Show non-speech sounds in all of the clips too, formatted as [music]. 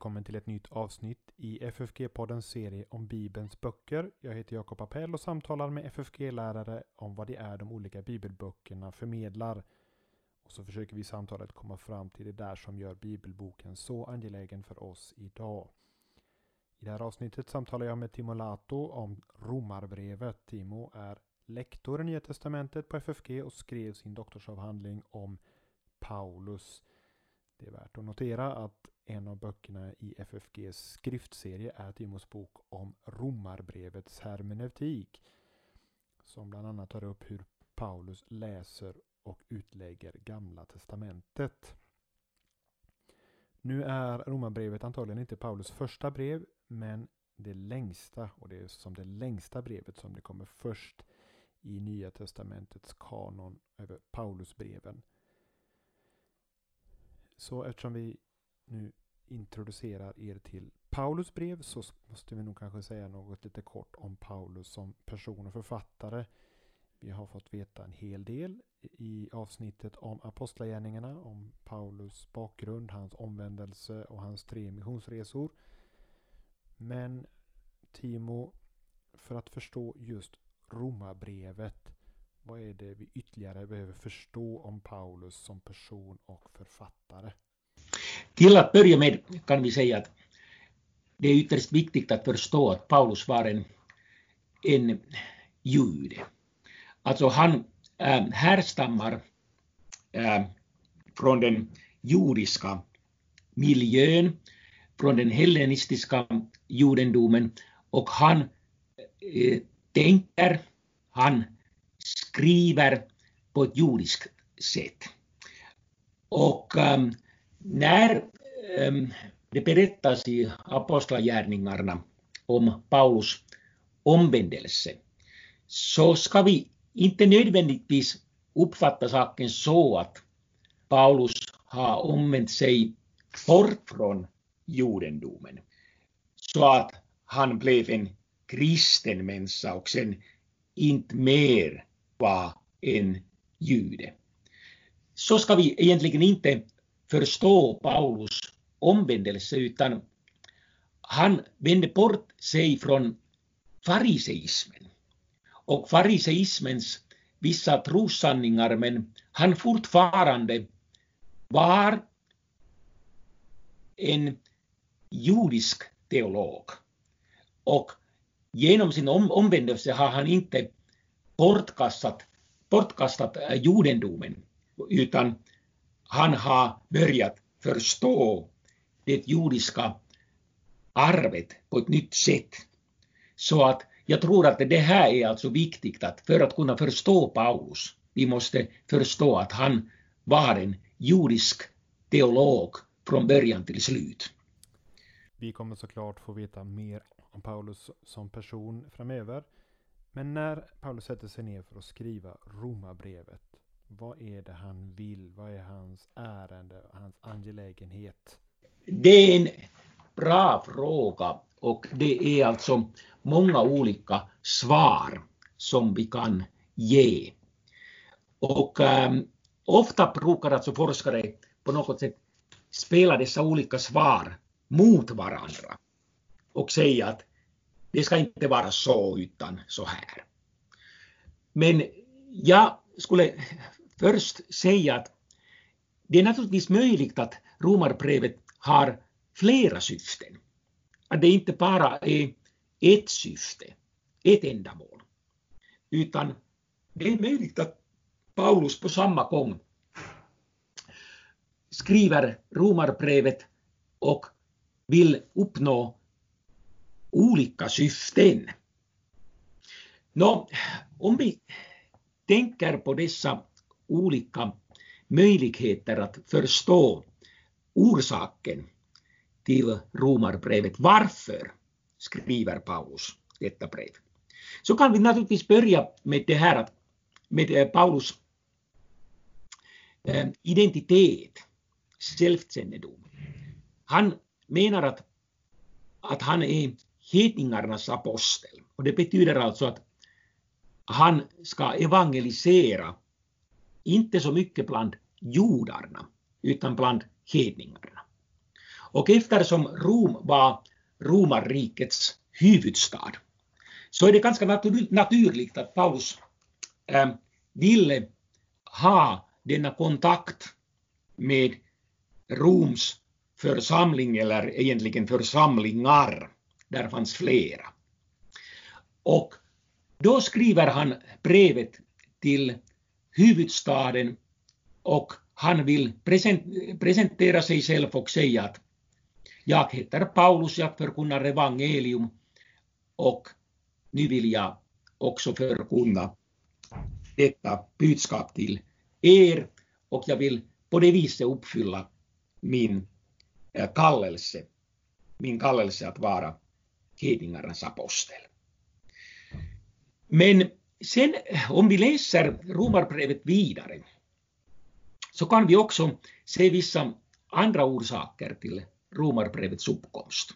Välkommen till ett nytt avsnitt i FFG-poddens serie om Bibelns böcker. Jag heter Jakob Appell och samtalar med FFG-lärare om vad det är de olika bibelböckerna förmedlar. Och så försöker vi i samtalet komma fram till det där som gör bibelboken så angelägen för oss idag. I det här avsnittet samtalar jag med Timo Lato om Romarbrevet. Timo är lektor i Nya Testamentet på FFG och skrev sin doktorsavhandling om Paulus. Det är värt att notera att en av böckerna i FFGs skriftserie är Timos bok om Romarbrevets hermeneutik. Som bland annat tar upp hur Paulus läser och utlägger Gamla Testamentet. Nu är Romarbrevet antagligen inte Paulus första brev, men det längsta, och det är som det längsta brevet som det kommer först i Nya Testamentets kanon över Paulusbreven. Så eftersom vi nu introducerar er till Paulus brev så måste vi nog kanske säga något lite kort om Paulus som person och författare. Vi har fått veta en hel del i avsnittet om apostlagärningarna, om Paulus bakgrund, hans omvändelse och hans tre missionsresor. Men Timo, för att förstå just Romarbrevet, vad är det vi ytterligare behöver förstå om Paulus som person och författare? Till att börja med kan vi säga att det är ytterst viktigt att förstå att Paulus var en, en jude. Alltså han äh, härstammar äh, från den jordiska miljön, från den hellenistiska judendomen och han äh, tänker, han skriver på ett judiskt sätt. Och ähm, när ähm, det berättas i apostlagärningarna om Paulus omvändelse så ska vi inte nödvändigtvis uppfatta saken så att Paulus har omvänt sig bort från judendomen så att han blev en kristen människa och sen inte mer var en jude. Så ska vi egentligen inte förstå Paulus omvändelse utan han vände bort sig från fariseismen och fariseismens vissa trossanningar men han fortfarande var en judisk teolog. Och genom sin om omvändelse har han inte bortkastat, bortkastat äh, judendomen utan han har börjat förstå det judiska arvet på ett nytt sätt. Så att jag tror att det här är alltså viktigt att för att kunna förstå Paulus, vi måste förstå att han var en judisk teolog från början till slut. Vi kommer såklart få veta mer om Paulus som person framöver. Men när Paulus sätter sig ner för att skriva Romarbrevet, vad är det han vill? Vad är hans ärende, hans angelägenhet? Det är en bra fråga och det är alltså många olika svar som vi kan ge. Och ähm, ofta brukar alltså forskare på något sätt spela dessa olika svar mot varandra och säga att det ska inte vara så utan så här. Men jag skulle först säga att det är naturligtvis möjligt att romarbrevet har flera syften. Att det inte bara är ett syfte, ett ändamål. Utan det är möjligt att Paulus på samma gång skriver romarbrevet och vill uppnå olika syften. Nå, om vi tänker på dessa olika möjligheter att förstå orsaken till romarbrevet. Varför skriver Paulus detta brev? Så kan vi naturligtvis börja med det här med eh, Paulus eh, identitet, självkännedom. Han menar att, att han är hedningarnas apostel. Och det betyder alltså att han ska evangelisera, inte så mycket bland judarna, utan bland hedningarna. Och eftersom Rom var romarrikets huvudstad så är det ganska naturligt att Paulus äh, ville ha denna kontakt med Roms församling eller egentligen församlingar. Där fanns flera. Och då skriver han brevet till huvudstaden och han vill presentera sig själv och säga att jag heter Paulus, jag förkunnar evangelium och nu vill jag också förkunna detta budskap till er och jag vill på det viset uppfylla min eh, kallelse, min kallelse att vara hedningarnas apostel. Men sen om vi läser Romarbrevet vidare så kan vi också se vissa andra orsaker till Romarbrevets uppkomst.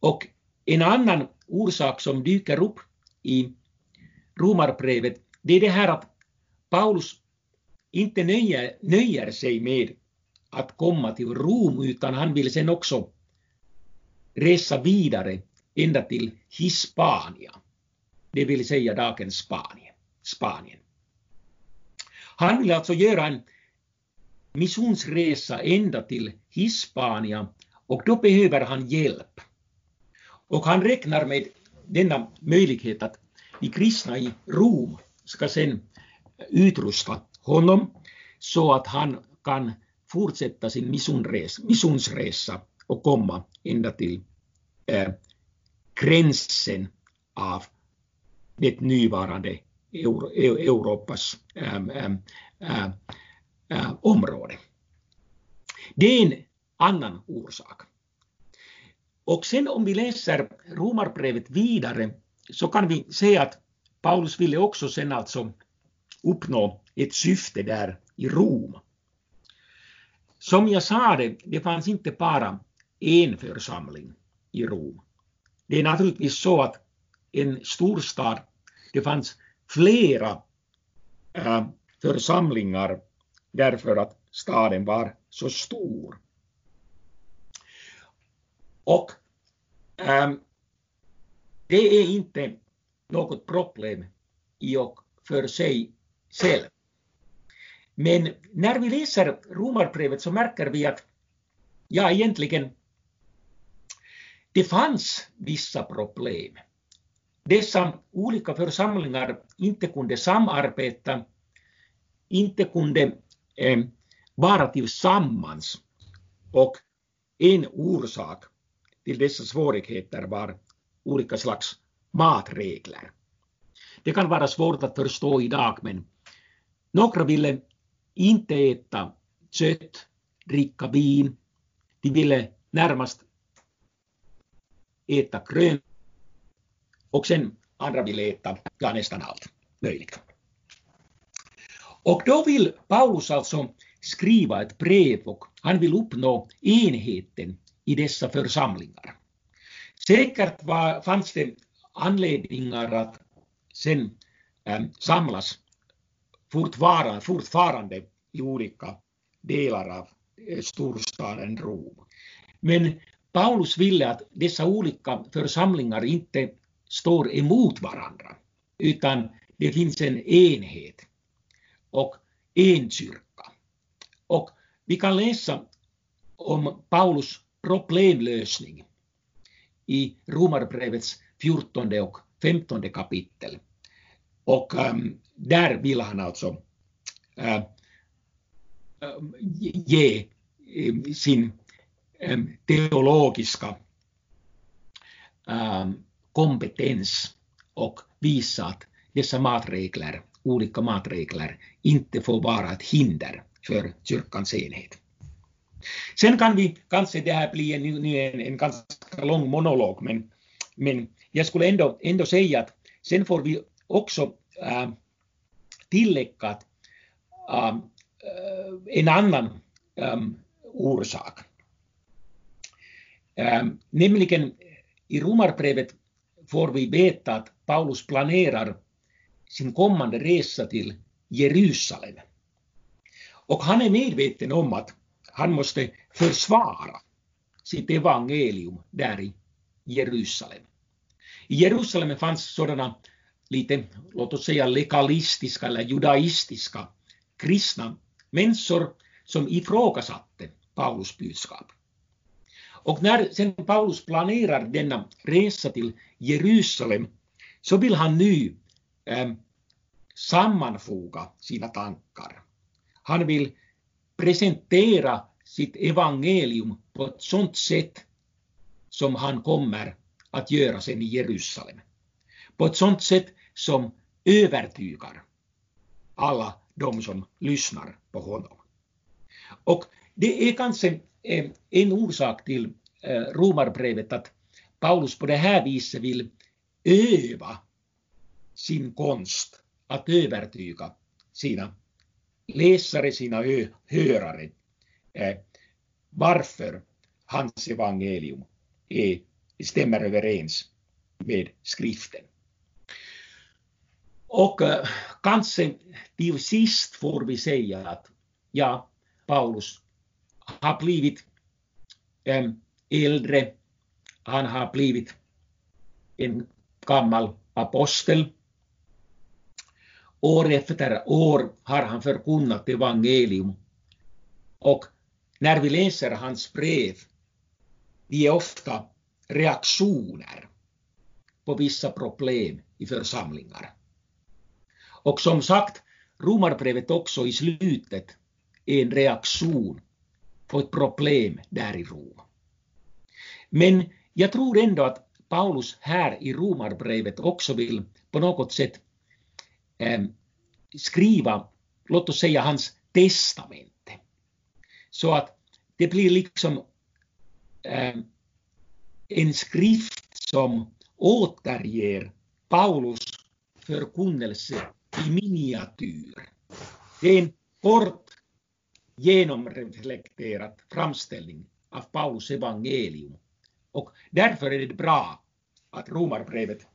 Och en annan orsak som dyker upp i Romarbrevet, det är det här att Paulus inte nöjer, nöjer sig med att komma till Rom, utan han vill sen också resa vidare ända till Hispania, det vill säga dagens Spanien. Spanien. Han vill alltså göra en missionsresa ända till Hispania och då behöver han hjälp. Och han räknar med denna möjlighet att de kristna i Rom ska sen eh, utrusta honom så att han kan fortsätta sin missionsresa och komma ända till eh, gränsen av det nuvarande Euro, Europas eh, eh, eh eh, område. Det är en annan orsak. Och sen om vi läser Romarbrevet vidare så kan vi se att Paulus ville också sen alltså uppnå ett syfte där i Rom. Som jag sa det, det fanns inte bara en församling i Rom. Det är naturligtvis så att en storstad, det fanns flera äh, församlingar därför att staden var så stor. Och ähm, det är inte något problem i och för sig själv. Men när vi läser Romarbrevet så märker vi att ja, egentligen det fanns vissa problem. Dessa olika församlingar inte kunde samarbeta, inte kunde Eh, bara tillsammans och en orsak till dessa svårigheter var olika slags matregler. Det kan vara svårt att förstå idag men några ville inte äta kött, dricka vin, de ville närmast äta grönt och sen andra ville äta ja, nästan allt möjligt. Och då vill Paulus alltså skriva ett brev och han vill uppnå enheten i dessa församlingar. Säkert var, fanns det anledningar att sen eh, samlas fortfarande, fortfarande i olika delar av eh, storstaden Rom. Men Paulus ville att dessa olika församlingar inte står emot varandra, utan det finns en enhet och en kyrka. Och vi kan läsa om Paulus problemlösning i Romarbrevets 14 och 15 kapitel. Och äm, där vill han alltså uh, ge uh, sin um, teologiska kompetens och visa att dessa matregler, olika matregler, inte får vara ett hinder för kyrkans enhet. Sen kan vi kanske det här bli en, en, en ganska lång monolog, men, men jag skulle ändå, ändå säga att sen får vi också äh, tillägga att äh, äh en annan äh, orsak. Äh, nämligen i Romarbrevet får vi veta att Paulus planerar sin kommande resa till Jerusalem. Och han är medveten om att han måste försvara sitt evangelium där i Jerusalem. I Jerusalem fanns sådana lite, låt oss säga legalistiska eller judaistiska kristna människor som ifrågasatte Paulus budskap. Och när sen Paulus planerar denna resa till Jerusalem så vill han nu sammanfoga sina tankar. Han vill presentera sitt evangelium på ett sådant sätt som han kommer att göra sen i Jerusalem. På ett sådant sätt som övertygar alla de som lyssnar på honom. Och det är kanske en orsak till eh, Romarbrevet att Paulus på det här viset vill öva sin konst att övertyga sina läsare, sina hörare eh, varför hans evangelium är, stämmer överens med skriften. Och äh, kanske till sist får vi säga att ja, Paulus har blivit äh, äldre, han har blivit en gammal apostel. År efter år har han förkunnat evangelium och när vi läser hans brev, vi är ofta reaktioner på vissa problem i församlingar. Och som sagt, Romarbrevet också i slutet är en reaktion på ett problem där i Rom. Men jag tror ändå att Paulus här i Romarbrevet också vill på något sätt Eh, skriva, låt oss säga hans testamente. Så att det blir liksom eh, en skrift som återger Paulus förkunnelse i miniatyr. Det är en kort genomreflekterad framställning av Paulus evangelium. Och därför är det bra att Romarbrevet,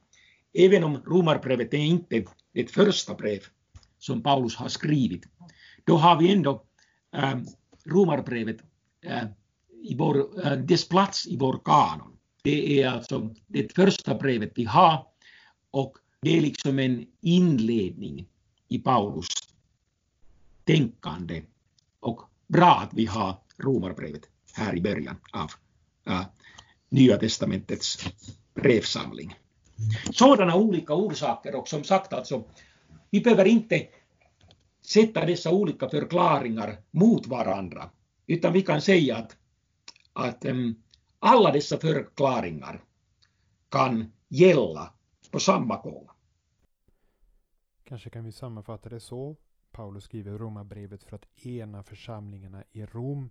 även om Romarbrevet är inte ett första brev som Paulus har skrivit, då har vi ändå äh, Romarbrevet äh, i vår, äh, dess plats i vår kanon. Det är alltså det första brevet vi har och det är liksom en inledning i Paulus tänkande och bra att vi har Romarbrevet här i början av äh, Nya testamentets brevsamling. Sådana olika orsaker och som sagt alltså, vi behöver inte sätta dessa olika förklaringar mot varandra, utan vi kan säga att, att um, alla dessa förklaringar kan gälla på samma gång. Kanske kan vi sammanfatta det så. Paulus skriver Romarbrevet för att ena församlingarna i Rom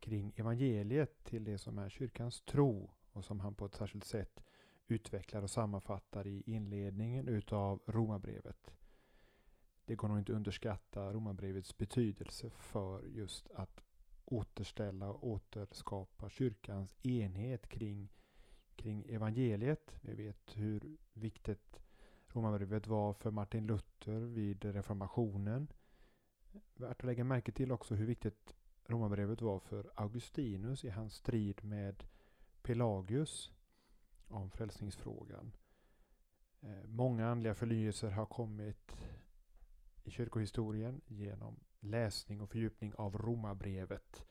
kring evangeliet till det som är kyrkans tro och som han på ett särskilt sätt utvecklar och sammanfattar i inledningen utav Romarbrevet. Det går nog inte att underskatta Romarbrevets betydelse för just att återställa och återskapa kyrkans enhet kring, kring evangeliet. Vi vet hur viktigt Romarbrevet var för Martin Luther vid reformationen. Värt att lägga märke till också hur viktigt Romarbrevet var för Augustinus i hans strid med Pelagius om frälsningsfrågan. Eh, många andliga förnyelser har kommit i kyrkohistorien genom läsning och fördjupning av Romarbrevet.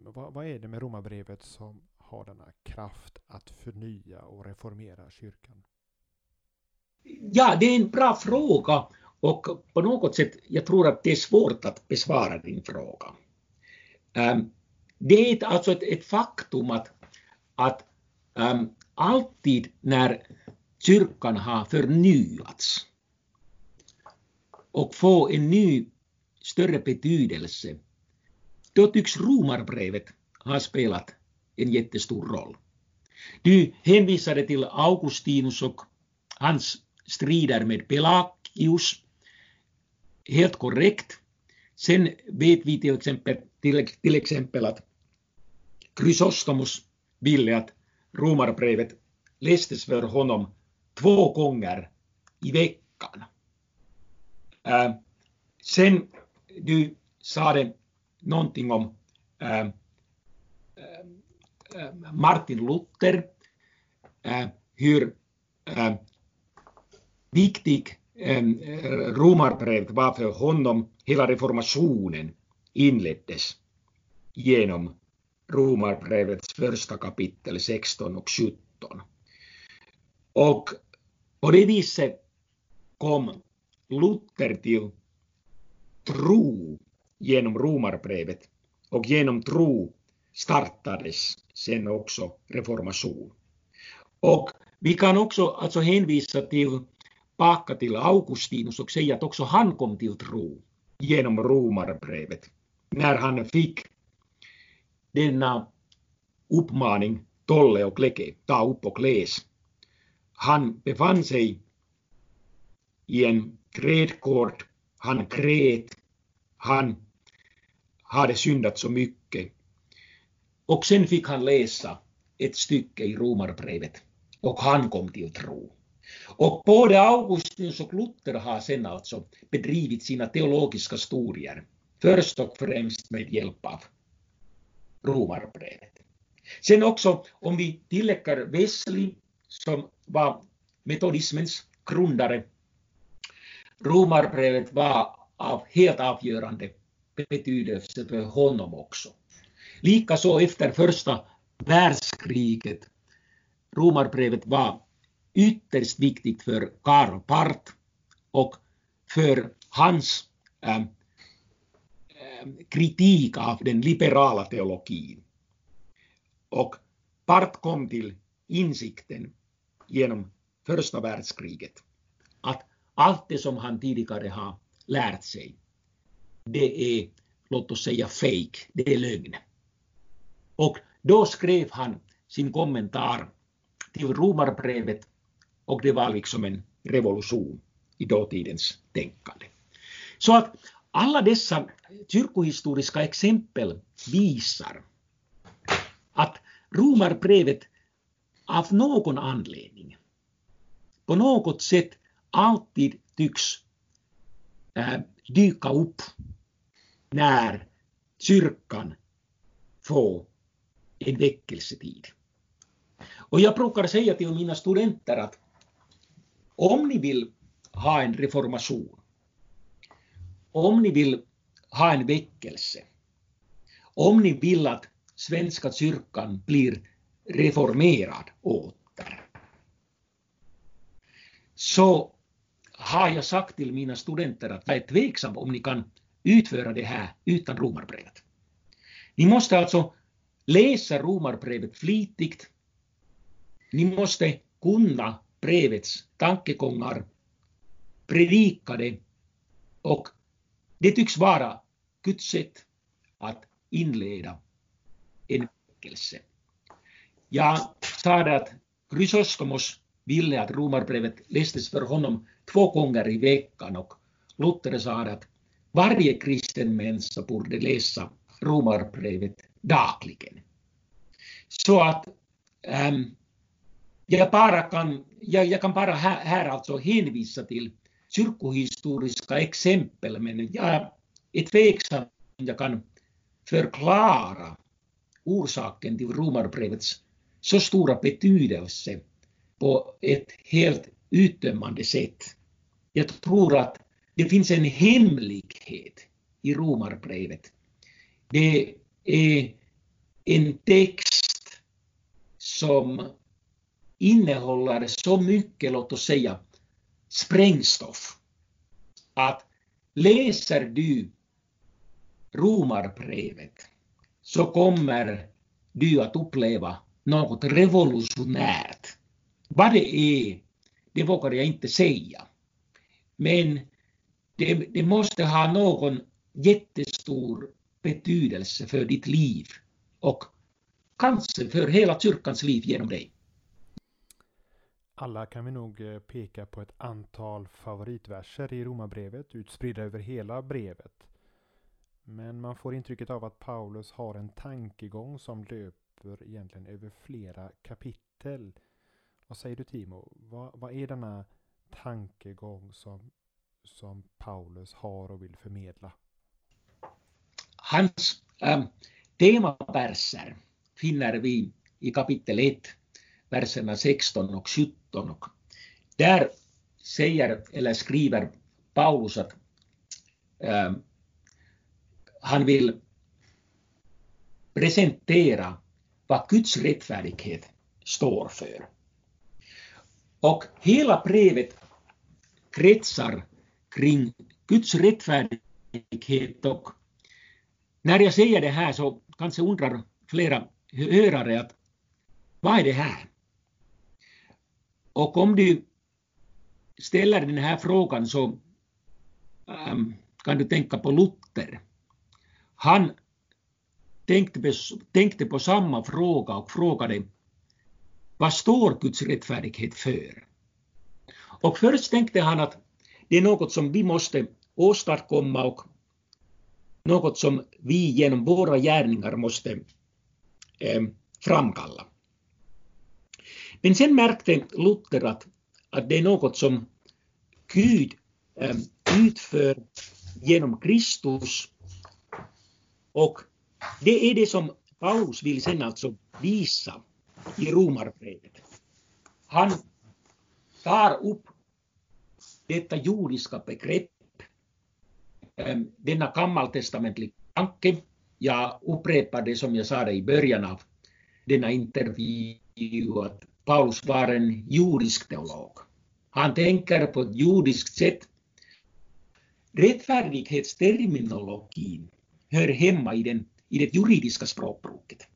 Vad, vad är det med Romarbrevet som har denna kraft att förnya och reformera kyrkan? Ja, det är en bra fråga och på något sätt, jag tror att det är svårt att besvara din fråga. Ehm, det är alltså ett, ett faktum att, att um, alltid när kyrkan har förnyats och få en ny större betydelse, då tycks Romarbrevet ha spelat en jättestor roll. Du hänvisade till Augustinus och hans strider med Pelagius. Helt korrekt. Sen vet vi till exempel, till, till exempel att Chrysostomos ville att Romarbrevet lästes för honom två gånger i veckan. Äh, sen du sa det någonting om äh, äh, äh Martin Luther, äh, hur viktig Romarbrevet var för honom. Hela reformationen inleddes genom Romarbrevets första kapitel 16 och 17. Och på det viset kom Luther till tro genom Romarbrevet och genom tro startades sen också reformation. Och vi kan också alltså hänvisa till baka till Augustinus och säga att också han kom till tro genom Romarbrevet när han fick denna uppmaning Tolle och Leke, ta upp och läs. Han befann sig i en trädgård, han grät, han hade syndat så mycket. Och sen fick han läsa ett stycke i Romarbrevet och han kom till tro. Och både Augustinus och Luther har sen alltså bedrivit sina teologiska studier, först och främst med hjälp av Romarbrevet. Sen också om vi tillägger Wesley som var metodismens grundare. Romarbrevet var av helt avgörande betydelse för honom också. Likaså efter första världskriget. Romarbrevet var ytterst viktigt för Karl Barth och för hans äh, kritik av den liberala teologin. Och Part kom till insikten genom första världskriget att allt det som han tidigare har lärt sig, det är, låt oss säga fake, det är lögn. Och då skrev han sin kommentar till Romarbrevet och det var liksom en revolution i dåtidens tänkande. Så att alla dessa kyrkohistoriska exempel visar att Romarbrevet av någon anledning på något sätt alltid tycks äh, dyka upp när kyrkan får en väckelsetid. Och jag brukar säga till mina studenter att om ni vill ha en reformation, om ni vill ha en väckelse, om ni vill att Svenska kyrkan blir reformerad åter, så har jag sagt till mina studenter att jag är tveksam om ni kan utföra det här utan romarbrevet. Ni måste alltså läsa romarbrevet flitigt. Ni måste kunna brevets tankegångar, predika det och det tycks vara Guds sätt att inleda en väckelse. Jag sa det att Chrysostomos ville att romarbrevet lästes för honom två gånger i veckan och Luther sa att varje kristen människa borde läsa romarbrevet dagligen. Så att ähm, jag, bara kan, jag, jag kan bara här, här alltså hänvisa till kyrkohistoriska exempel, men jag är tveksam om jag kan förklara orsaken till romarbrevets så stora betydelse på ett helt uttömmande sätt. Jag tror att det finns en hemlighet i romarbrevet. Det är en text som innehåller så mycket, låt oss säga, sprängstoff att läser du Romarbrevet så kommer du att uppleva något revolutionärt. Vad det är, det vågar jag inte säga. Men det, det måste ha någon jättestor betydelse för ditt liv och kanske för hela kyrkans liv genom dig. Alla kan vi nog eh, peka på ett antal favoritverser i Romarbrevet utspridda över hela brevet. Men man får intrycket av att Paulus har en tankegång som löper löper egentligen över flera kapitel. Vad säger du Timo? Vad, vad är denna tankegång som, som Paulus har och vill förmedla? Hans ähm, temaverser finner vi i kapitel 1, verserna 16 och 17. Och där säger eller skriver Paulus att äh, han vill presentera vad Guds rättfärdighet står för. Och hela brevet kretsar kring Guds rättfärdighet och när jag säger det här så kanske undrar flera hörare att vad är det här? Och om du ställer den här frågan så ähm, kan du tänka på Luther. Han tänkte på, tänkte på samma fråga och frågade vad står Guds rättfärdighet för? Och först tänkte han att det är något som vi måste åstadkomma och något som vi genom våra gärningar måste eh, framkalla. Men sen märkte Luther att, att det är något som Gud ehm, utför genom Kristus och det är det som Paulus vill sen alltså visa i Romarbrevet. Han tar upp detta jordiska begrepp, ehm, denna gammaltestamentliga tanke. Jag upprepar det som jag sa i början av denna intervju, att Paulus var en jordisk teolog. Han tänker på ett jordiskt sätt. Rättfärdighetsterminologin hör hemma i, den, i det juridiska språkbruket.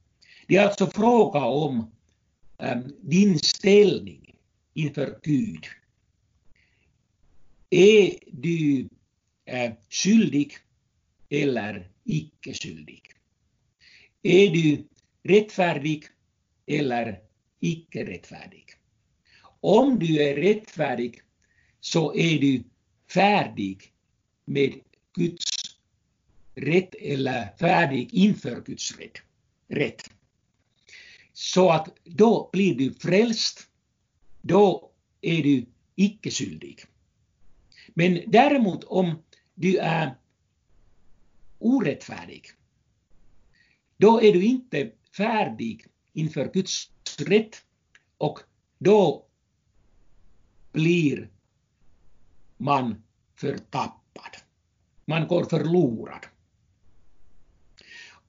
Det är alltså fråga om äm, din ställning inför Gud. Är du äh, skyldig eller icke skyldig? Är du rättfärdig eller icke rättfärdig? Om du är rättfärdig så är du färdig med Guds rätt eller färdig inför Guds rätt. rätt. Så att då blir du frälst, då är du icke skyldig. Men däremot om du är orättfärdig, då är du inte färdig inför Guds rätt och då blir man förtappad. Man går förlorad.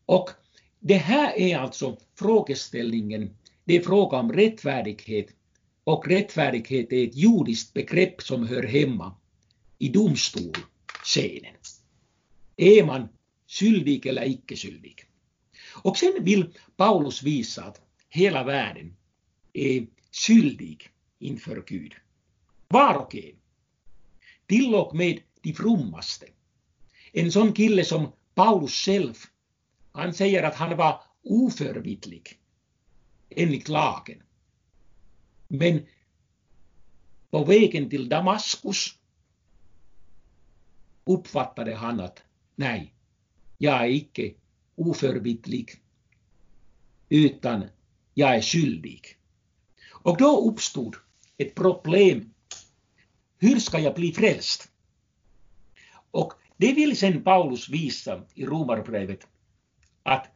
Och det här är alltså frågeställningen. Det är fråga om rättfärdighet och rättfärdighet är ett judiskt begrepp som hör hemma i domstolscenen. Är man skyldig eller icke skyldig? Och sen vill Paulus visa att hela världen är skyldig inför Gud. Var och en. Till och med de frommaste. En sån kille som Paulus själv han säger att han var oförvitlig enligt lagen. Men på vägen till Damaskus uppfattade han att nej, jag är icke oförvitlig utan jag är skyldig. Och då uppstod ett problem. Hur ska jag bli frälst? Och det vill sen Paulus visa i Romarbrevet att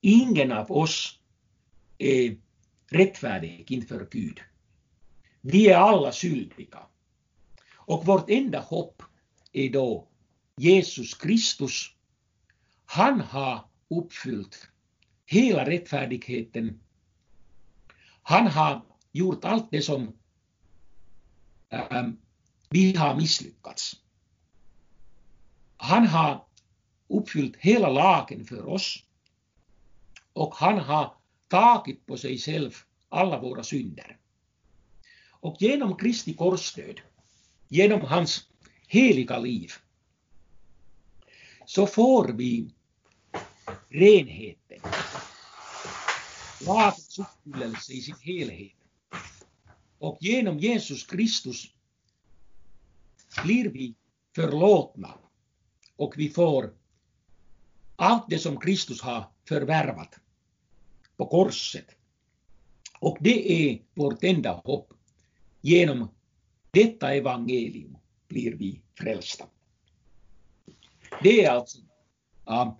ingen av oss är rättfärdig inför Gud. Vi är alla skyldiga. Och vårt enda hopp är då Jesus Kristus. Han har uppfyllt hela rättfärdigheten. Han har gjort allt det som ähm, vi har misslyckats. Han har uppfyllt hela lagen för oss och han har tagit på sig själv alla våra synder. Och genom Kristi korsdöd, genom hans heliga liv, så får vi renheten, lagens uppfyllelse i sin helhet. Och genom Jesus Kristus blir vi förlåtna och vi får allt det som Kristus har förvärvat på korset. Och det är vårt enda hopp. Genom detta evangelium blir vi frälsta. Det är alltså äh,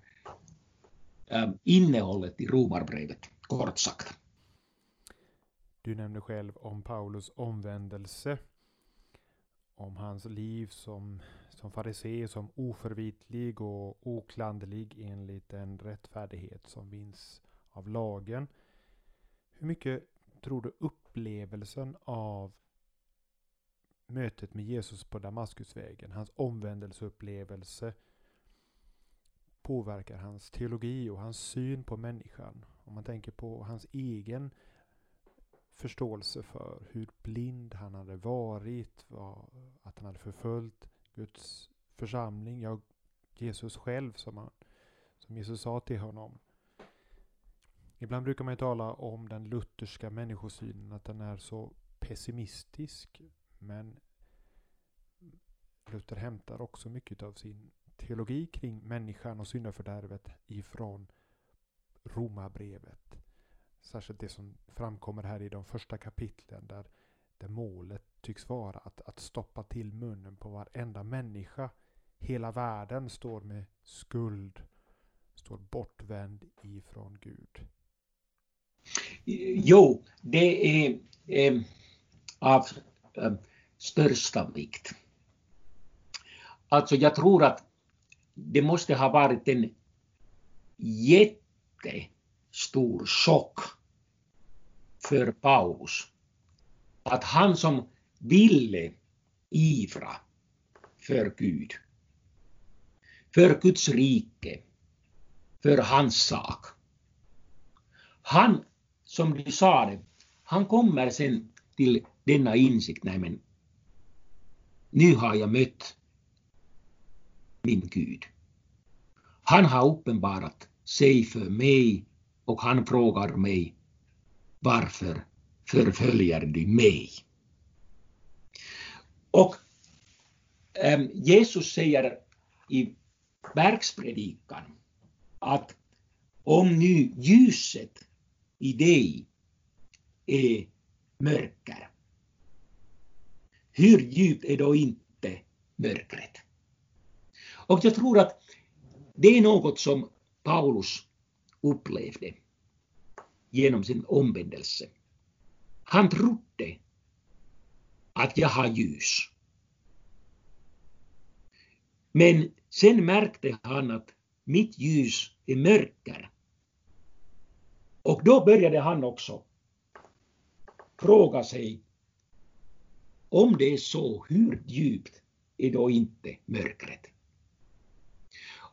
äh, innehållet i Romarbrevet, kort sagt. Du nämnde själv om Paulus omvändelse. Om hans liv som, som farisé, som oförvitlig och oklanderlig enligt den rättfärdighet som vinns av lagen. Hur mycket tror du upplevelsen av mötet med Jesus på Damaskusvägen, hans omvändelseupplevelse påverkar hans teologi och hans syn på människan. Om man tänker på hans egen förståelse för hur blind han hade varit, att han hade förföljt Guds församling, ja Jesus själv som, han, som Jesus sa till honom. Ibland brukar man ju tala om den lutherska människosynen, att den är så pessimistisk. Men Luther hämtar också mycket av sin teologi kring människan och syndafördärvet ifrån Romarbrevet. Särskilt det som framkommer här i de första kapitlen där, där målet tycks vara att, att stoppa till munnen på varenda människa. Hela världen står med skuld, står bortvänd ifrån Gud. Jo, det är eh, av eh, största vikt. Alltså jag tror att det måste ha varit en stor chock för Paulus. Att han som ville ivra för Gud, för Guds rike, för hans sak. Han, som du sa det, han kommer sen till denna insikt, nej men nu har jag mött min Gud. Han har uppenbarat sig för mig och han frågar mig varför förföljer du mig? Och äm, Jesus säger i bergspredikan att om nu ljuset i dig är mörker, hur djupt är då inte mörkret? Och jag tror att det är något som Paulus upplevde genom sin omvändelse. Han trodde att jag har ljus. Men sen märkte han att mitt ljus är mörker. Och då började han också fråga sig om det är så, hur djupt är då inte mörkret?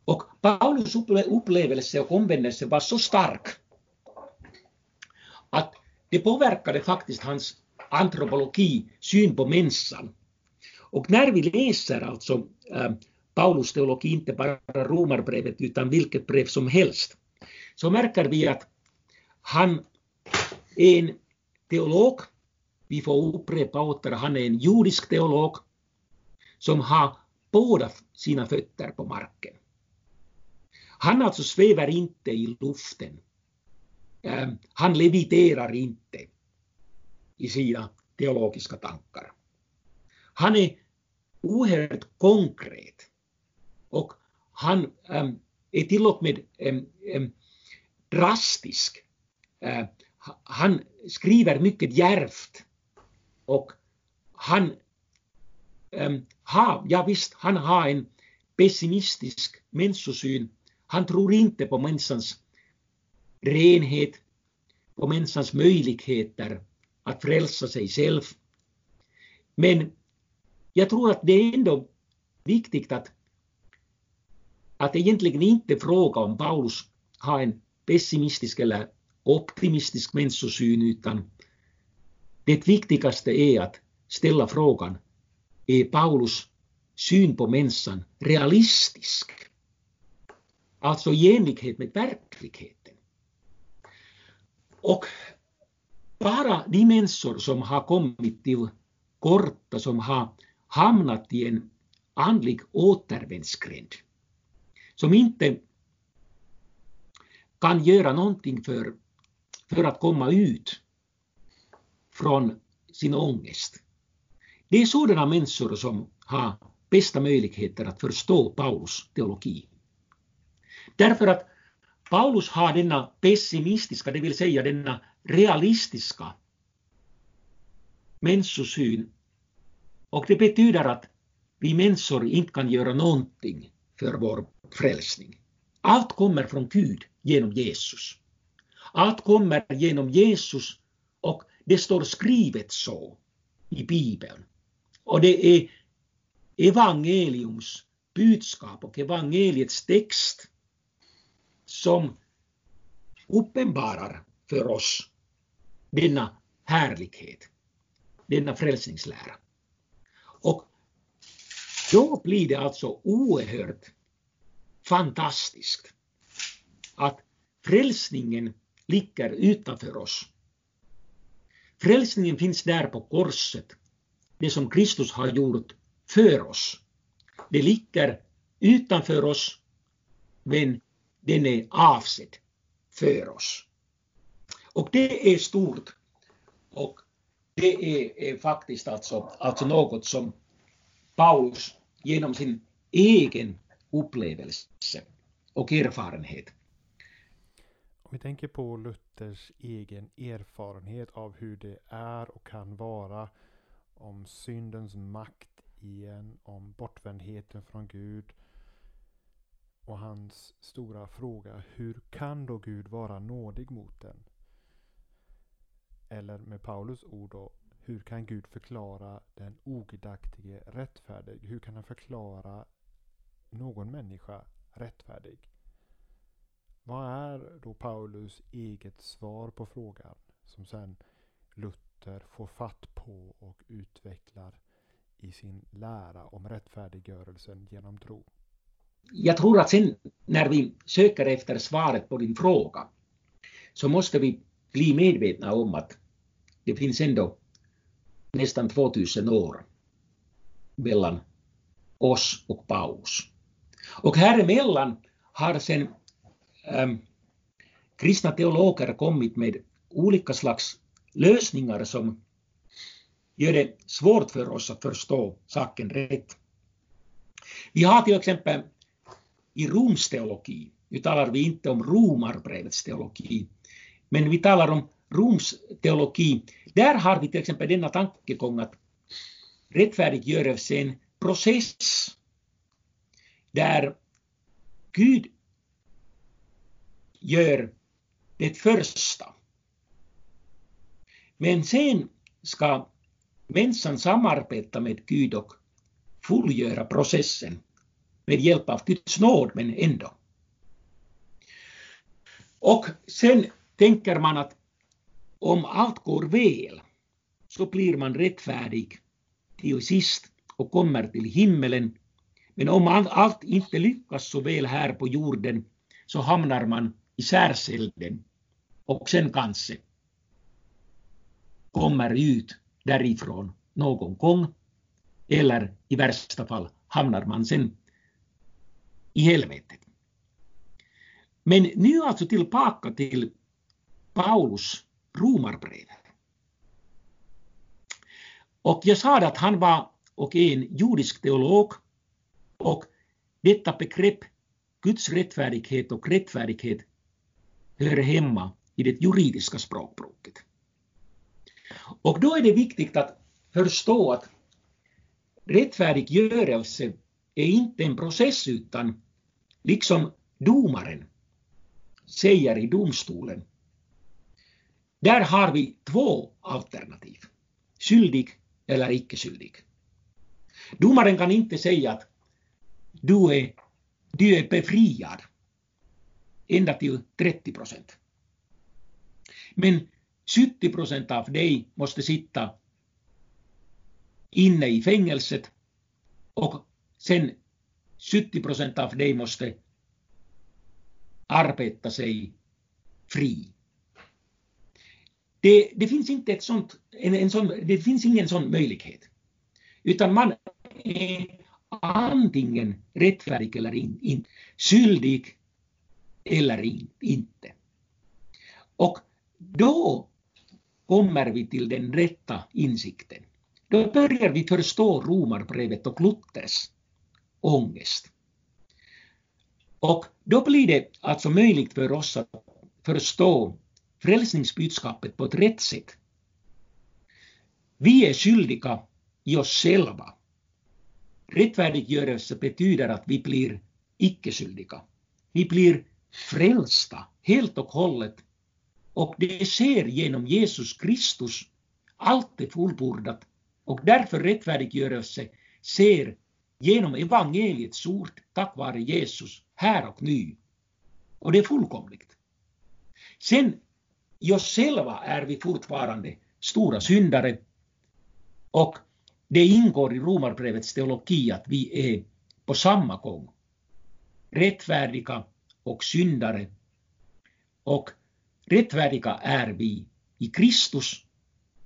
Och Paulus upplevelse och omvändelse var så stark att det påverkade faktiskt hans antropologi, syn på människan. Och när vi läser alltså äh, Paulus teologi, inte bara romarbrevet utan vilket brev som helst, så märker vi att han är en teolog, vi får upprepa åter, han är en judisk teolog som har båda sina fötter på marken. Han alltså svävar inte i luften. Ehm, han leviterar inte i sina teologiska tankar. Han är oerhört konkret och han ehm, är till och med ehm, drastisk. Han skriver mycket djärvt och han har, ja visst, han har en pessimistisk människosyn han tror inte på människans renhet, på människans möjligheter att frälsa sig själv. Men jag tror att det är ändå viktigt att, att egentligen inte fråga om Paulus har en pessimistisk eller optimistisk människosyn utan det viktigaste är att ställa frågan, är Paulus syn på människan realistisk? Alltså i enlighet med verkligheten. Och bara de människor som har kommit till korta, som har hamnat i en andlig återvändsgränd, som inte kan göra någonting för för att komma ut från sin ångest. Det är sådana människor som har bästa möjligheter att förstå Paulus teologi. Därför att Paulus har denna pessimistiska, det vill säga denna realistiska människosyn. Och det betyder att vi människor inte kan göra någonting för vår frälsning. Allt kommer från Gud genom Jesus. Allt kommer genom Jesus och det står skrivet så i Bibeln. Och det är evangeliums budskap och evangeliets text som uppenbarar för oss denna härlighet, denna frälsningslära. Och då blir det alltså oerhört fantastiskt att frälsningen ligger utanför oss. Frälsningen finns där på korset, det som Kristus har gjort för oss. Det ligger utanför oss, men den är avsedd för oss. Och det är stort. Och det är, är faktiskt alltså, alltså något som Paulus genom sin egen upplevelse och erfarenhet. Om vi tänker på Luthers egen erfarenhet av hur det är och kan vara om syndens makt igen, om bortvändheten från Gud och hans stora fråga hur kan då Gud vara nådig mot den? Eller med Paulus ord då, hur kan Gud förklara den ogudaktige rättfärdig? Hur kan han förklara någon människa rättfärdig? Vad är då Paulus eget svar på frågan som sen Luther får fatt på och utvecklar i sin lära om rättfärdiggörelsen genom tro? Jag tror att sen när vi söker efter svaret på din fråga så måste vi bli medvetna om att det finns ändå nästan 2000 år mellan oss och Paus. Och här emellan har sen ähm, kristna teologer kommit med olika slags lösningar som gör det svårt för oss att förstå saken rätt. Vi har till exempel i Roms teologi, nu talar vi inte om Romarbrevets teologi, men vi talar om Roms teologi. Där har vi till exempel denna tankegång att rättfärdiggörelse är en process där Gud gör det första. Men sen ska människan samarbeta med Gud och fullgöra processen med hjälp av Guds nåd, men ändå. Och sen tänker man att om allt går väl så blir man rättfärdig till sist och kommer till himmelen. Men om allt inte lyckas så väl här på jorden så hamnar man i särselden och sen kanske kommer ut därifrån någon gång eller i värsta fall hamnar man sen i helvetet. Men nu alltså tillbaka till Paulus romarbrev. Och jag sa att han var och är en judisk teolog och detta begrepp Guds rättfärdighet och rättfärdighet hör hemma i det juridiska språkbruket. Och då är det viktigt att förstå att rättfärdiggörelse är inte en process utan liksom domaren säger i domstolen. Där har vi två alternativ. Skyldig eller icke skyldig. Domaren kan inte säga att du är, du är befriad ända till 30 procent. Men 70 procent av dig måste sitta inne i fängelset och sen 70 procent av dig måste arbeta sig fri. Det, det finns inte ett sånt, en, en sån, det finns ingen sån möjlighet. Utan man är antingen rättfärdig eller in, in, skyldig eller in, inte. Och då kommer vi till den rätta insikten. Då börjar vi förstå Romarbrevet och Luthers ångest. Och då blir det alltså möjligt för oss att förstå frälsningsbudskapet på ett rätt sätt. Vi är skyldiga i oss själva. Rättfärdiggörelse betyder att vi blir icke-skyldiga. Vi blir frälsta helt och hållet och det sker genom Jesus Kristus. Allt är fullbordat och därför rättfärdiggörelse ser genom evangeliets ord tack vare Jesus här och nu. Och det är fullkomligt. Sen i oss själva är vi fortfarande stora syndare och det ingår i Romarbrevets teologi att vi är på samma gång rättfärdiga och syndare. Och rättfärdiga är vi i Kristus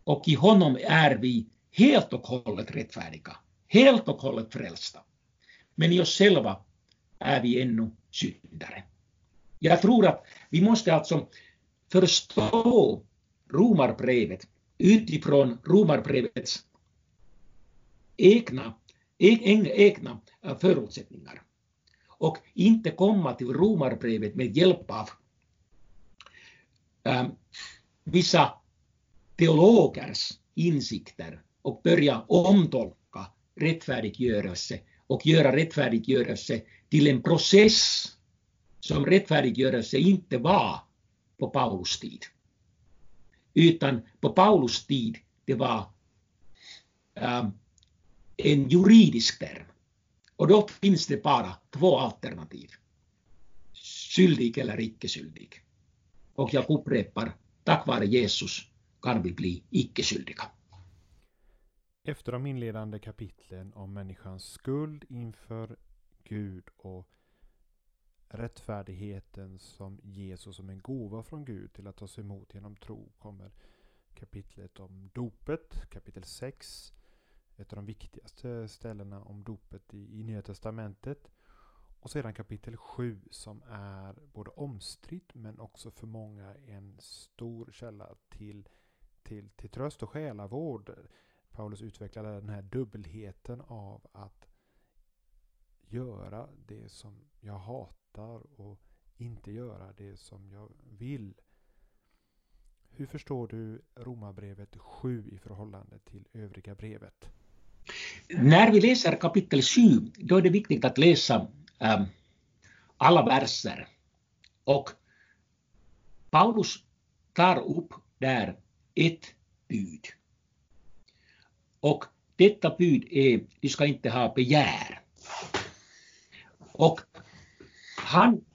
och i honom är vi helt och hållet rättfärdiga, helt och hållet frälsta. Men i oss själva är vi ännu syndare. Jag tror att vi måste alltså förstå Romarbrevet utifrån Romarbrevets egna, egna förutsättningar och inte komma till Romarbrevet med hjälp av äh, vissa teologers insikter och börja omtolka rättfärdiggörelse och göra rättfärdiggörelse till en process som rättfärdiggörelse inte var på Paulus tid. Utan på Paulus tid det var äh, en juridisk term. Och då finns det bara två alternativ. Skyldig eller icke skyldig. Och jag upprepar, tack vare Jesus kan vi bli icke skyldiga. Efter de inledande kapitlen om människans skuld inför Gud och rättfärdigheten som Jesus som en gåva från Gud till att tas emot genom tro kommer kapitlet om dopet, kapitel 6. Ett av de viktigaste ställena om dopet i, i Nya Testamentet. Och sedan kapitel 7 som är både omstritt men också för många en stor källa till, till, till tröst och själavård. Paulus utvecklade den här dubbelheten av att göra det som jag hatar och inte göra det som jag vill. Hur förstår du Romarbrevet 7 i förhållande till övriga brevet? När vi läser kapitel 7, då är det viktigt att läsa ähm, alla verser. Och Paulus tar upp där ett bud. Och detta bud är, du ska inte ha begär. Och han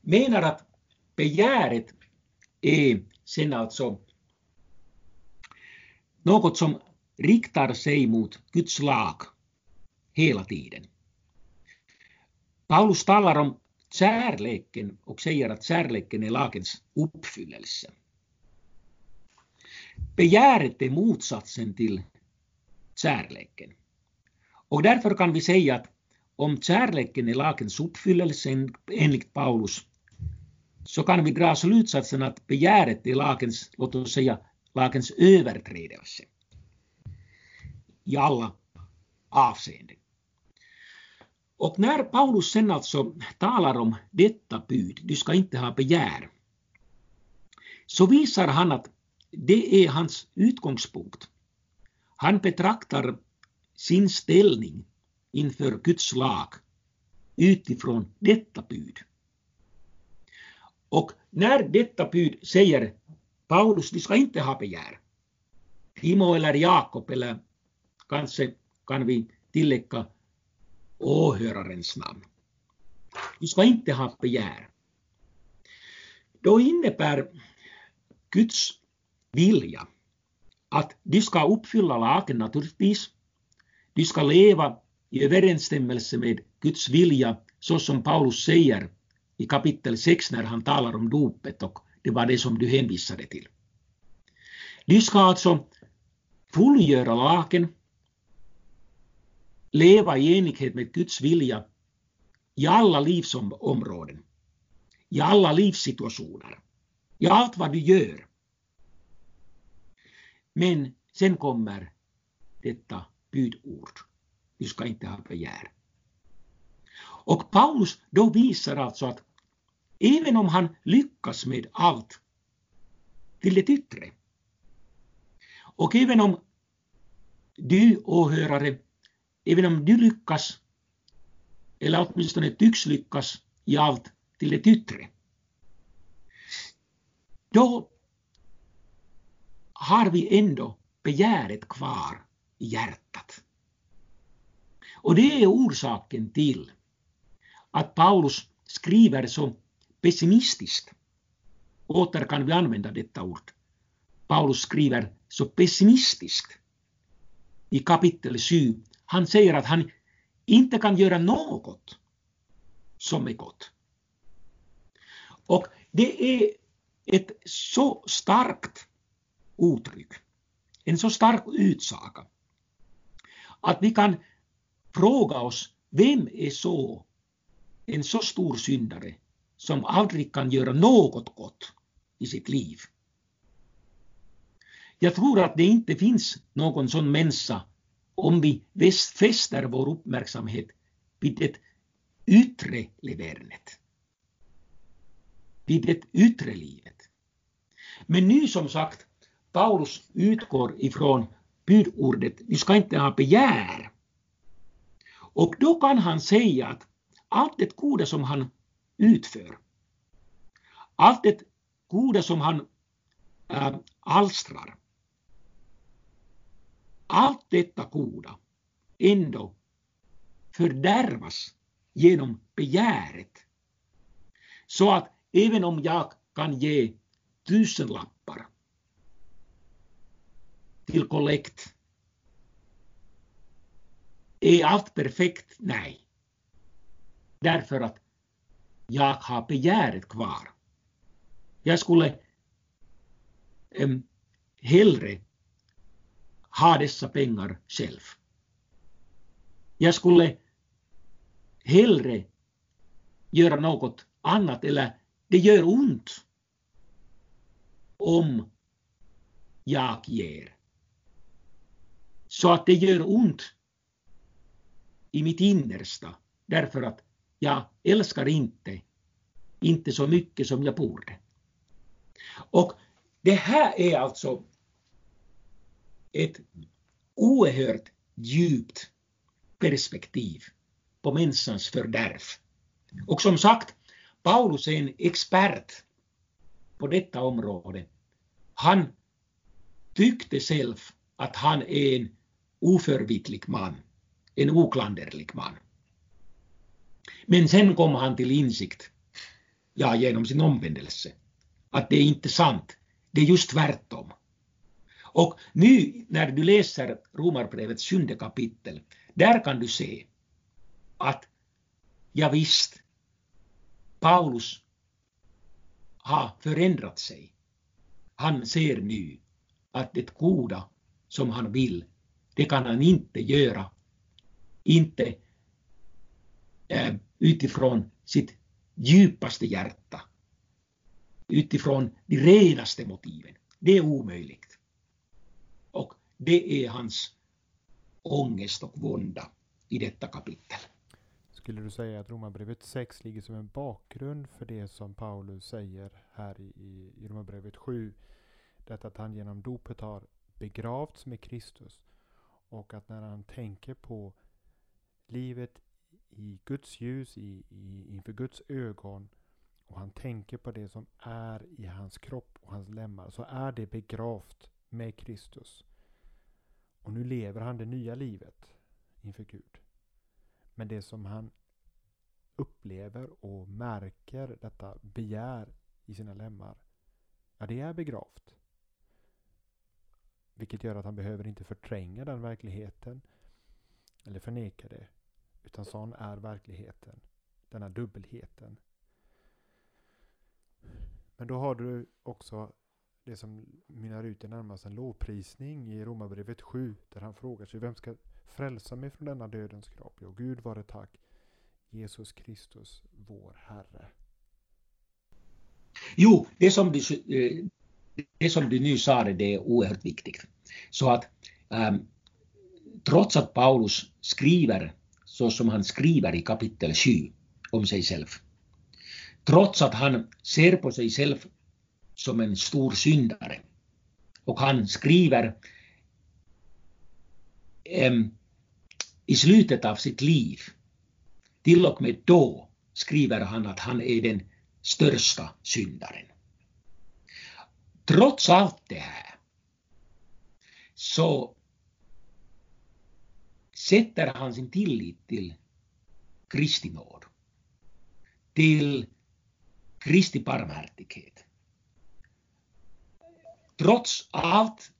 menar att begäret är sen alltså något som riktar sig mot Guds lag hela tiden. Paulus talar om kärleken och säger att kärleken är lagens uppfyllelse. Begäret är motsatsen till kärleken. Och därför kan vi säga att om kärleken är lagens uppfyllelse enligt Paulus så kan vi dra slutsatsen att begäret är lagens, låt oss säga, lagens överträdelse i alla avseenden. Och när Paulus sen alltså talar om detta bud, du ska inte ha begär, så visar han att det är hans utgångspunkt. Han betraktar sin ställning inför Guds lag utifrån detta bud. Och när detta bud säger Paulus, du ska inte ha begär, Timo eller Jakob eller kanske kan vi tillägga åhörarens namn. Du ska inte ha begär. Då innebär Guds vilja att de ska uppfylla lagen naturligtvis. De ska leva i överensstämmelse med Guds vilja så som Paulus säger i kapitel 6 när han talar om dopet och det var det som du hänvisade till. De ska alltså fullgöra lagen leva i enighet med Guds vilja i alla livsområden, i alla livssituationer, i allt vad du gör. Men sen kommer detta budord. Du ska inte ha begär. Och Paulus då visar alltså att även om han lyckas med allt till det yttre och även om du åhörare, även om du lyckas eller åtminstone tycks lyckas i allt till det yttre då har vi ändå begäret kvar i hjärtat. Och det är orsaken till att Paulus skriver så pessimistiskt. Åter kan vi använda detta ord. Paulus skriver så pessimistiskt i kapitel 7. Han säger att han inte kan göra något som är gott. Och det är ett så starkt uttryck, en så stark utsaga, att vi kan fråga oss, vem är så en så stor syndare som aldrig kan göra något gott i sitt liv? Jag tror att det inte finns någon sån människa om vi fäster vår uppmärksamhet vid det yttre levernet. Vid det yttre livet. Men nu som sagt, Paulus utgår ifrån budordet, vi ska inte ha begär. Och då kan han säga att allt det goda som han utför, allt det goda som han äh, alstrar, allt detta goda ändå fördärvas genom begäret. Så att även om jag kan ge tusenlappar till kollekt, är allt perfekt? Nej. Därför att jag har begäret kvar. Jag skulle um, hellre ha dessa pengar själv. Jag skulle hellre göra något annat eller det gör ont om jag ger. Så att det gör ont i mitt innersta därför att jag älskar inte, inte så mycket som jag borde. Och det här är alltså ett oerhört djupt perspektiv på människans fördärv. Och som sagt, Paulus är en expert på detta område. Han tyckte själv att han är en oförvitlig man, en oklanderlig man. Men sen kom han till insikt, ja genom sin omvändelse, att det är inte sant, det är just tvärtom. Och nu när du läser Romarbrevets sjunde kapitel, där kan du se att ja visst, Paulus har förändrat sig. Han ser nu att det goda som han vill, det kan han inte göra. Inte eh, utifrån sitt djupaste hjärta. Utifrån de renaste motiven. Det är omöjligt. Och det är hans ångest och vånda i detta kapitel. Skulle du säga att Romarbrevet 6 ligger som en bakgrund för det som Paulus säger här i, i Romarbrevet 7? Detta att han genom dopet har begravts med Kristus och att när han tänker på livet i Guds ljus, i, i, inför Guds ögon och han tänker på det som är i hans kropp och hans lemmar så är det begravt med Kristus. Och nu lever han det nya livet inför Gud. Men det som han upplever och märker detta begär i sina lemmar, ja det är begravt. Vilket gör att han behöver inte förtränga den verkligheten eller förneka det. Utan sån är verkligheten. Denna dubbelheten. Men då har du också det som mynnar ut i närmast en lovprisning i Romarbrevet 7 där han frågar sig vem ska frälsa mig från denna dödens kropp? Jo, Gud vare tack, Jesus Kristus, vår Herre. Jo, det som blir eh, det som du nu sa, det är oerhört viktigt. Så att um, trots att Paulus skriver så som han skriver i kapitel 7 om sig själv, trots att han ser på sig själv som en stor syndare, och han skriver um, i slutet av sitt liv, till och med då skriver han att han är den största syndaren. Trots allt det här så sätter han sin tillit till Kristi nåd, till Kristi barmhärtighet. Trots allt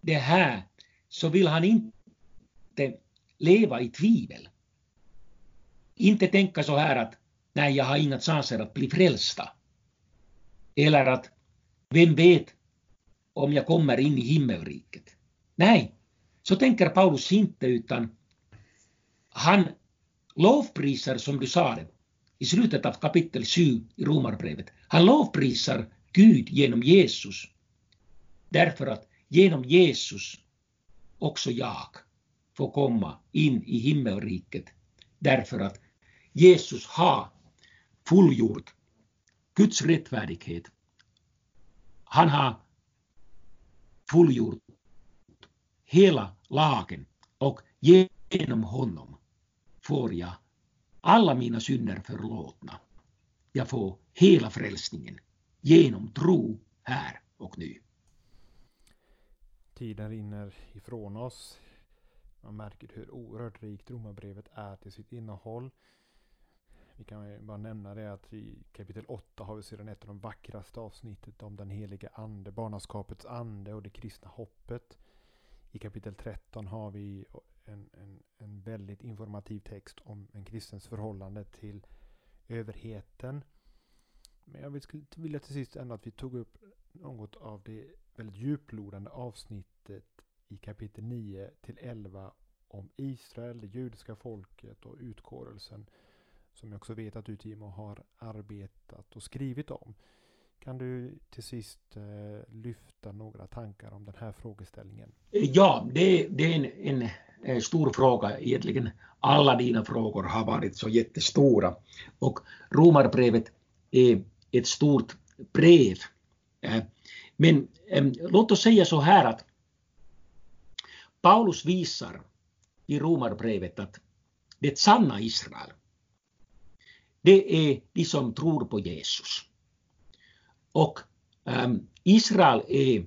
det här så vill han inte leva i tvivel. Inte tänka så här att nej, jag har inga chanser att bli frälsta. Eller att vem vet om jag kommer in i himmelriket? Nej, så tänker Paulus inte utan han lovprisar som du sa det i slutet av kapitel 7 i Romarbrevet. Han lovprisar Gud genom Jesus. Därför att genom Jesus också jag får komma in i himmelriket. Därför att Jesus har fullgjort Guds rättfärdighet. Han har fullgjort hela lagen och genom honom får jag alla mina synder förlåtna. Jag får hela frälsningen genom tro här och nu. Tiden rinner ifrån oss. Man märker hur oerhört rikt Romarbrevet är till sitt innehåll. Vi kan bara nämna det att i kapitel 8 har vi sedan ett av de vackraste avsnittet om den heliga ande, barnaskapets ande och det kristna hoppet. I kapitel 13 har vi en, en, en väldigt informativ text om en kristens förhållande till överheten. Men jag skulle vilja till sist ändå att vi tog upp något av det väldigt djuplodande avsnittet i kapitel 9 till 11 om Israel, det judiska folket och utkårelsen som jag också vet att du Timo har arbetat och skrivit om. Kan du till sist eh, lyfta några tankar om den här frågeställningen? Ja, det, det är en, en, en, stor fråga egentligen. Alla dina frågor har varit så jättestora och Romarbrevet är ett stort brev. Eh, men låt oss säga så här att Paulus visar i Romarbrevet att det sanna Israel det är de som tror på Jesus. Och um, Israel är,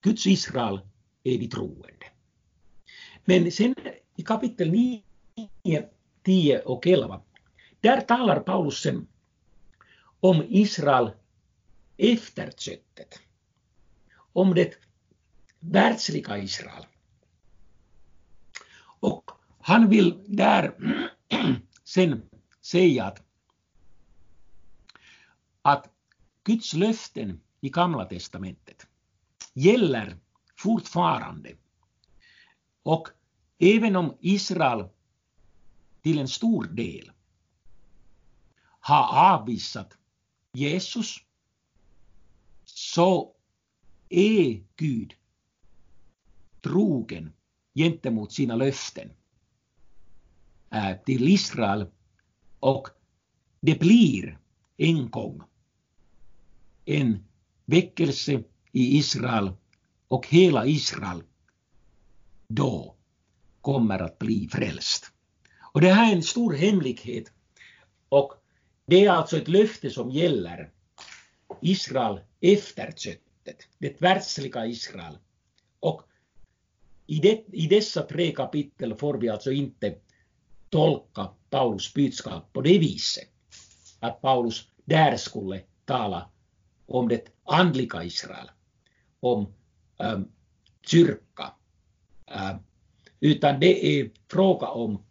Guds Israel är de troende. Men sen i kapitel 9, 10 och 11, där talar Paulus sen om Israel efter köttet. Om det världsliga Israel. Och han vill där [clears throat] sen säga att, att Guds löften i Gamla testamentet gäller fortfarande. Och även om Israel till en stor del har avvisat Jesus så är Gud trogen gentemot sina löften eh, till Israel och det blir en gång en väckelse i Israel och hela Israel då kommer att bli frälst. Och det här är en stor hemlighet och det är alltså ett löfte som gäller Israel efter köttet, det världsliga Israel. Och i, det, i dessa tre kapitel får vi alltså inte tolka Paulus budskap på det viset att äh, Paulus där skulle tala om det andliga Israel, om äm, kyrka, Äm, äh, utan det är fråga om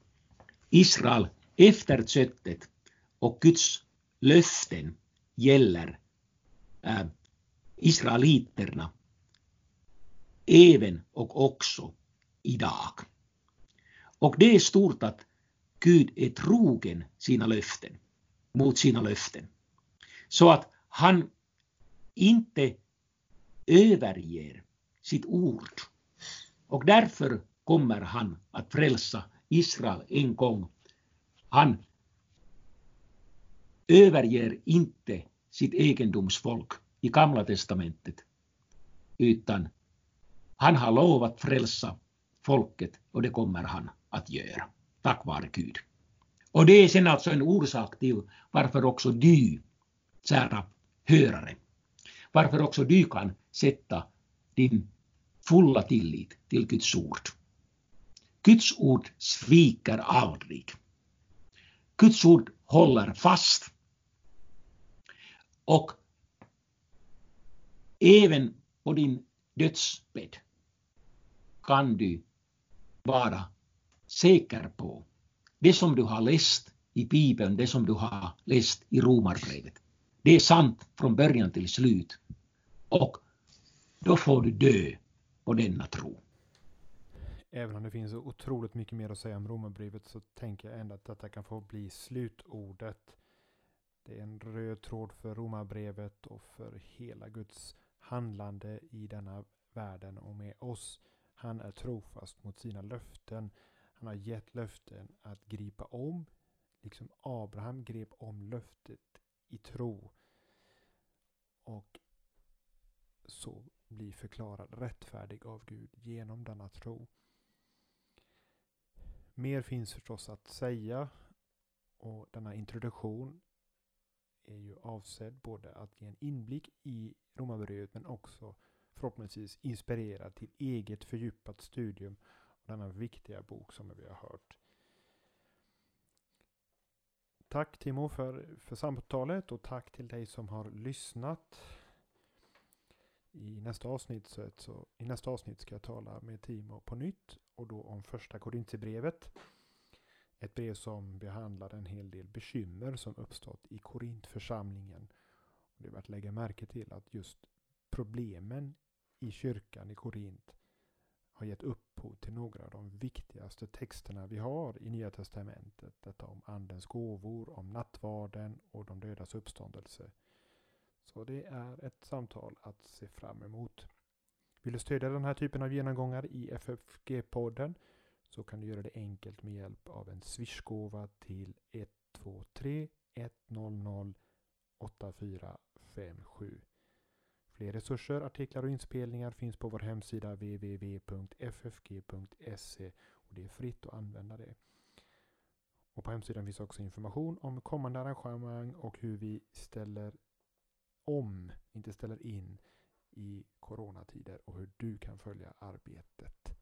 Israel efter köttet och Guds löften gäller äh, israeliterna även och också idag. Och det är stort att Gud är trogen sina löften, mot sina löften. Så att han inte överger sitt ord. Och därför kommer han att frälsa Israel en gång. Han överger inte sitt egendomsfolk i Gamla testamentet, utan han har lovat frälsa folket och det kommer han att göra, tack vare Gud. Och det är sen alltså en orsak till varför också du, kära hörare, varför också du kan sätta din fulla tillit till Guds ord. Guds ord sviker aldrig. Guds ord håller fast. Och även på din dödsbädd kan du vara säker på det som du har läst i Bibeln, det som du har läst i Romarbrevet. Det är sant från början till slut. Och då får du dö på denna tro. Även om det finns så otroligt mycket mer att säga om Romarbrevet så tänker jag ändå att detta kan få bli slutordet. Det är en röd tråd för Romarbrevet och för hela Guds handlande i denna världen och med oss. Han är trofast mot sina löften. Han har gett löften att gripa om, liksom Abraham grep om löftet i tro. Och så bli förklarad rättfärdig av Gud genom denna tro. Mer finns förstås att säga och denna introduktion är ju avsedd både att ge en inblick i Romarbrevet men också förhoppningsvis inspirera till eget fördjupat studium denna viktiga bok som vi har hört. Tack Timo för, för samtalet och tack till dig som har lyssnat. I nästa, avsnitt så, så, I nästa avsnitt ska jag tala med Timo på nytt och då om första Korintierbrevet. Ett brev som behandlar en hel del bekymmer som uppstått i Korintförsamlingen. Det är värt att lägga märke till att just problemen i kyrkan i Korint har gett upphov till några av de viktigaste texterna vi har i Nya Testamentet. Detta om Andens gåvor, om nattvarden och de dödas uppståndelse. Så det är ett samtal att se fram emot. Vill du stödja den här typen av genomgångar i FFG-podden så kan du göra det enkelt med hjälp av en swishgåva till 123 100 8457. Fler resurser, artiklar och inspelningar finns på vår hemsida www.ffg.se och det är fritt att använda det. Och på hemsidan finns också information om kommande arrangemang och hur vi ställer om, inte ställer in, i coronatider och hur du kan följa arbetet.